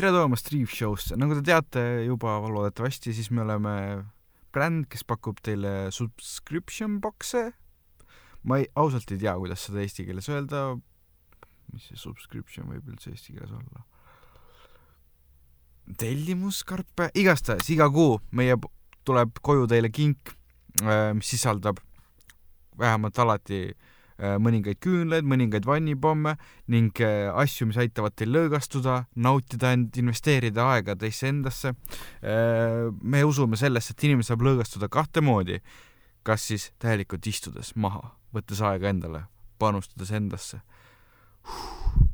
tere tulemast Reef Show'sse, nagu te teate juba loodetavasti, siis me oleme bränd, kes pakub teile subscription box'e. ma ei, ausalt ei tea, kuidas seda eesti keeles öelda. mis see subscription võib üldse eesti keeles olla? tellimuskarpe, igastahes iga kuu meie tuleb koju teile kink, äh, mis sisaldab vähemalt alati Äh, mõningaid küünlaid, mõningaid vannipomme ning äh, asju, mis aitavad teil lõõgastuda, nautida end, investeerida aega teisse endasse. Äh, me usume sellesse, et inimene saab lõõgastuda kahte moodi. kas siis täielikult istudes maha, võttes aega endale, panustades endasse,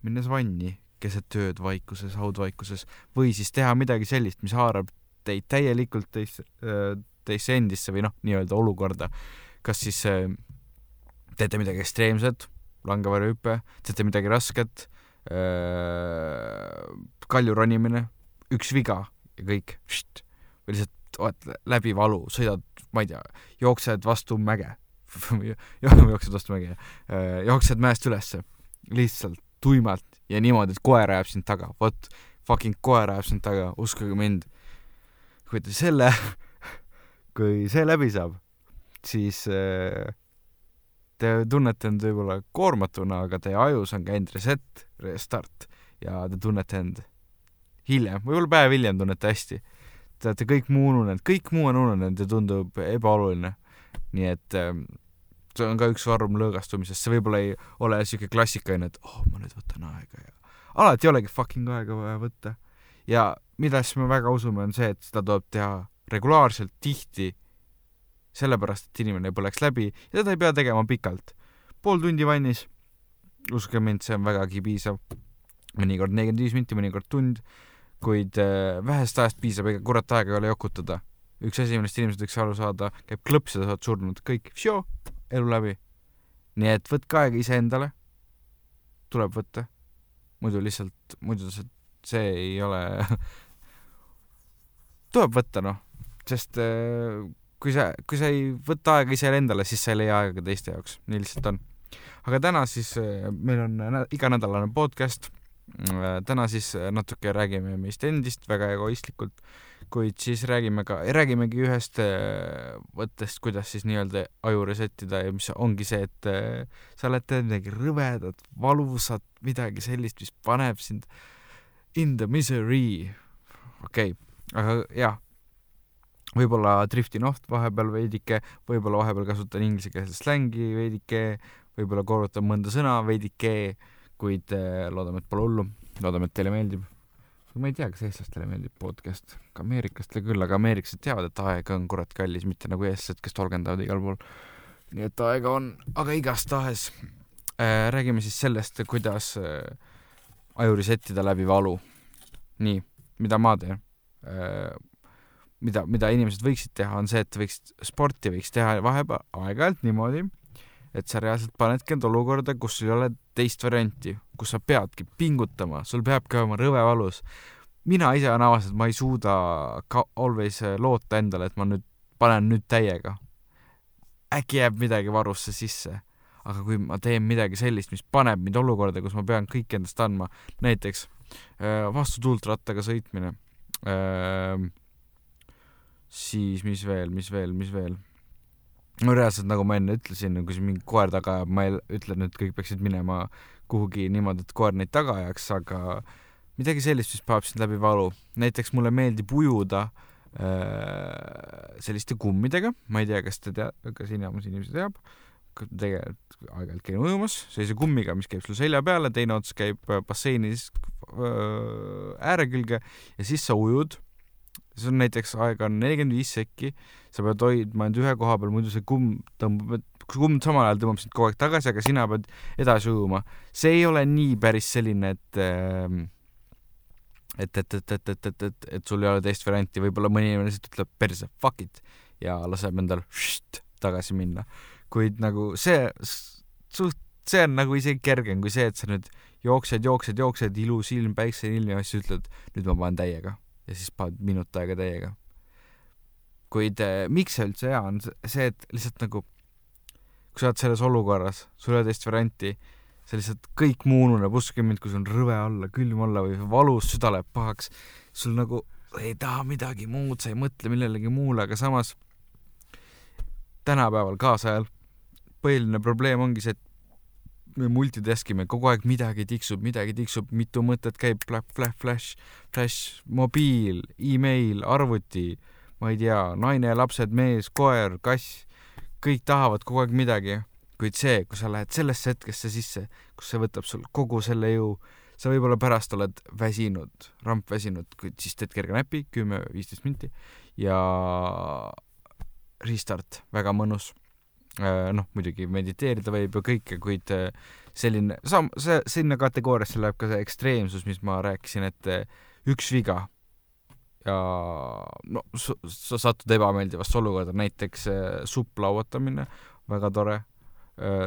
minnes vanni keset ööd vaikuses, haudvaikuses või siis teha midagi sellist, mis haarab teid täielikult teisse, teisse endisse või noh, nii-öelda olukorda. kas siis teete midagi ekstreemset, langevarjuhüpe, teete midagi rasket, kalju ronimine, üks viga ja kõik, või lihtsalt oled läbi valu, sõidad, ma ei tea, jooksed vastu mäge. Jooksed vastu mäge, jooksed mäest ülesse, lihtsalt tuimalt ja niimoodi, et koer ajab sind taga, vot fucking koer ajab sind taga, uskuge mind. kui te selle, kui see läbi saab, siis äh, te tunnete end võib-olla koormatuna, aga teie ajus on käinud reset, restart ja te tunnete end hiljem, võib-olla päev hiljem tunnete hästi. Te olete kõik muu ununenud, kõik muu on ununenud ja tundub ebaoluline. nii et ähm, see on ka üks vorm lõõgastumisest, see võib-olla ei ole niisugune klassikaline, et oh, ma nüüd võtan aega ja alati ei olegi fucking aega vaja võtta. ja millesse me väga usume, on see, et seda tuleb teha regulaarselt, tihti sellepärast, et inimene põleks läbi ja seda ei pea tegema pikalt. pool tundi vannis, uskuge mind, see on vägagi piisav. mõnikord nelikümmend viis minti, mõnikord tund, kuid äh, vähest ajast piisab, ega kurat aega ei ole jokutada. üks asi, millest inimesed võiks aru saada, käib klõps ja sa oled surnud, kõik, elu läbi. nii et võtke aega iseendale, tuleb võtta, muidu lihtsalt, muidu see, see ei ole tuleb võtta, noh, sest äh, kui sa, kui sa ei võta aega iseendale, siis sa ei leia aega teiste jaoks, nii lihtsalt on. aga täna siis äh, meil on iganädalane podcast. Äh, täna siis äh, natuke räägime meist endist väga egoistlikult, kuid siis räägime ka, räägimegi ühest võttest, kuidas siis nii-öelda aju resetida ja mis ongi see, et sa oled teinud midagi rõvedat, valusat, midagi sellist, mis paneb sind in the misery. okei okay., aga jah võib-olla driftin oht vahepeal veidike, võib-olla vahepeal kasutan inglisekeelset slängi veidike, võib-olla korrutan mõnda sõna veidike, kuid äh, loodame, et pole hullu, loodame, et teile meeldib. ma ei tea, kas eestlastele meeldib podcast, ka ameeriklastele küll, aga ameeriklased teavad, et aeg on kurat kallis, mitte nagu eestlased, kes tolgendavad igal pool. nii et aega on, aga igastahes äh, räägime siis sellest, kuidas äh, aju resettida läbi valu. nii, mida ma teen äh, mida, mida inimesed võiksid teha, on see, et võiks, sporti võiks teha vahepeal aeg-ajalt niimoodi, et sa reaalselt panedki end olukorda, kus ei ole teist varianti, kus sa peadki pingutama, sul peabki olema rõve valus. mina ise olen avastanud, ma ei suuda ka always loota endale, et ma nüüd panen nüüd täiega. äkki jääb midagi varusse sisse. aga kui ma teen midagi sellist, mis paneb mind olukorda, kus ma pean kõik endast andma, näiteks äh, vastu tuult rattaga sõitmine äh, siis mis veel, mis veel, mis veel? no reaalselt, nagu ma enne ütlesin, kui siin mingi koer taga ajab, ma ei ütle nüüd, kõik peaksid minema kuhugi niimoodi, et koer neid taga ajaks, aga midagi sellist, mis paneb sind läbi valu. näiteks mulle meeldib ujuda äh, selliste kummidega, ma ei tea, kas te tea-, kas enamus inimesi teab, tegelikult aeg-ajalt käin ujumas sellise kummiga, mis käib sul selja peale, teine ots käib basseinis äh, ääre külge ja siis sa ujud sul on näiteks aega on nelikümmend viis sekki, sa pead hoidma end ühe koha peal, muidu see kumm tõmbab, kumm samal ajal tõmbab sind kogu aeg tagasi, aga sina pead edasi ujuma. see ei ole nii päris selline, et ehm, et, et, et, et, et, et, et, et sul ei ole teist varianti, võib-olla mõni inimene lihtsalt ütleb perse, fuck it ja laseb endal št, tagasi minna. kuid nagu see suht, see on nagu isegi kergem kui see, et sa nüüd jooksed, jooksed, jooksed, ilus ilm, päikseline ilm ja siis ütled, nüüd ma panen täiega ja siis paned minut aega täiega. kuid eh, miks see üldse hea on, see, et lihtsalt nagu kui sa oled selles olukorras, sul ei ole teist varianti, see lihtsalt kõik muu ununeb, uskuge mind, kui sul on rõve olla, külm olla või valus, süda läheb pahaks, sul nagu ei taha midagi muud, sa ei mõtle millelegi muule, aga samas tänapäeval, kaasajal, põhiline probleem ongi see, et me multitask ime, kogu aeg midagi tiksub, midagi tiksub, mitu mõtet käib, flash, flash, flash, flash, mobiil, email, arvuti, ma ei tea, naine, lapsed, mees, koer, kass, kõik tahavad kogu aeg midagi, kuid see, kui sa lähed sellesse hetkesse sisse, kus see võtab sul kogu selle jõu, sa võib-olla pärast oled väsinud, rampväsinud, kuid siis teed kerge näpi, kümme-viisteist minti ja restart, väga mõnus noh, muidugi mediteerida võib ju kõike, kuid äh, selline, sam-, see, sinna kategooriasse läheb ka see ekstreemsus, mis ma rääkisin, et äh, üks viga. Ja no sa satud ebameeldivasse olukorda, näiteks supp lauatamine, väga tore,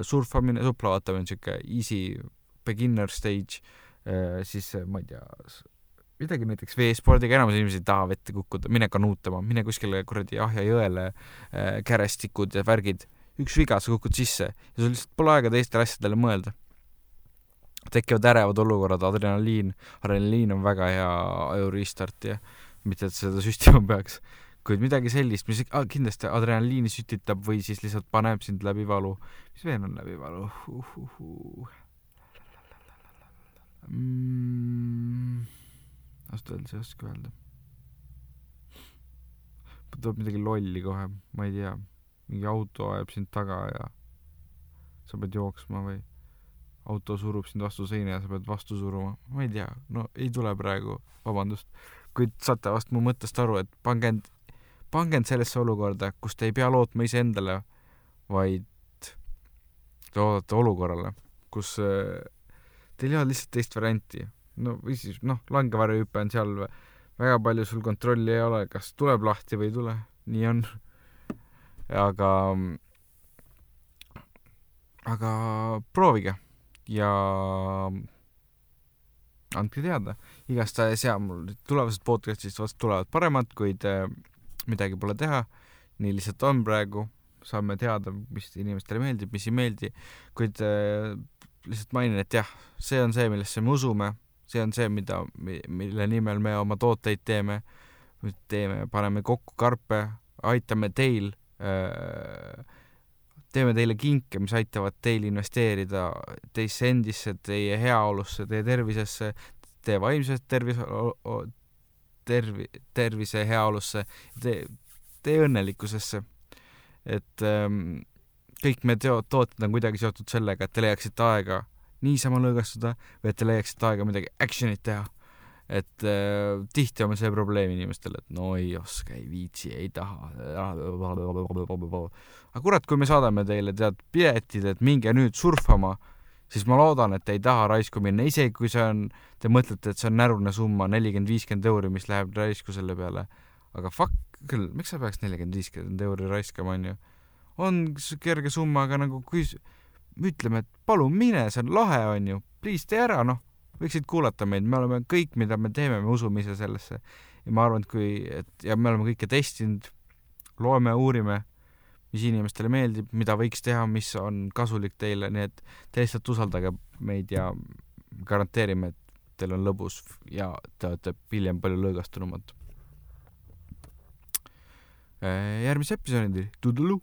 surfamine, supp lauatamine on niisugune easy beginner stage, siis ma ei tea, midagi näiteks veespordiga, enamus inimesi ei taha vette kukkuda, mine kanuutama, mine kuskile kuradi Ahja jõele, kärestikud ja värgid üks viga, sa kukud sisse ja sul lihtsalt pole aega teistele asjadele mõelda. tekivad ärevad olukorrad, adrenaliin, adrenaliin on väga hea aju restart ja mitte, et seda süstima peaks, kuid midagi sellist, mis ah, kindlasti adrenaliini sütitab või siis lihtsalt paneb sind läbi valu. mis veel on läbi valu uh,? Uh, uh. Mm, ausalt öeldes ei oska öelda. tuleb midagi lolli kohe, ma ei tea mingi auto ajab sind taga ja sa pead jooksma või auto surub sind vastu seina ja sa pead vastu suruma, ma ei tea, no ei tule praegu, vabandust, kuid saate vast mu mõttest aru, et pange end, pange end sellesse olukorda, kus te ei pea lootma iseendale, vaid te loodate olukorrale, kus äh, teil ei ole lihtsalt teist varianti. no või siis noh, langevarjuhüpe on seal, väga palju sul kontrolli ei ole, kas tuleb lahti või ei tule, nii on aga, aga proovige ja andke teada. igastahes jaa, mul tulevased podcast'id vast tulevad paremad, kuid äh, midagi pole teha. nii lihtsalt on praegu, saame teada, mis inimestele meeldib, mis ei meeldi, kuid äh, lihtsalt mainin, et jah, see on see, millesse me usume, see on see, mida, mille nimel me oma tooteid teeme, teeme, paneme kokku karpe, aitame teil teeme teile kinke, mis aitavad teil investeerida teisse endisse, teie heaolusse, teie tervisesse, teie vaimsesse tervise, tervi-, tervise heaolusse, teie, teie õnnelikkusesse. et ähm, kõik meie teo-, tooted on kuidagi seotud sellega, et te leiaksite aega niisama lõõgastuda või et te leiaksite aega midagi action'it teha et äh, tihti on see probleem inimestel, et no ei oska, ei viitsi, ei taha. aga kurat, kui me saadame teile tead piletid, et minge nüüd surfama, siis ma loodan, et te ei taha raisku minna, isegi kui see on, te mõtlete, et see on närune summa, nelikümmend, viiskümmend euri, mis läheb raisku selle peale. aga fuck küll, miks sa peaks nelikümmend, viiskümmend euri raiskama, onju. on kerge summa, aga nagu kui ütleme, et palun mine, see on lahe, onju, please tee ära, noh võiksid kuulata meid, me oleme kõik, mida me teeme, me usume ise sellesse. ja ma arvan, et kui, et ja me oleme kõike testinud, loeme, uurime, mis inimestele meeldib, mida võiks teha, mis on kasulik teile, nii et te lihtsalt usaldage meid ja garanteerime, et teil on lõbus ja te olete hiljem palju lõõgastunumad. järgmise episoodini, tudulu!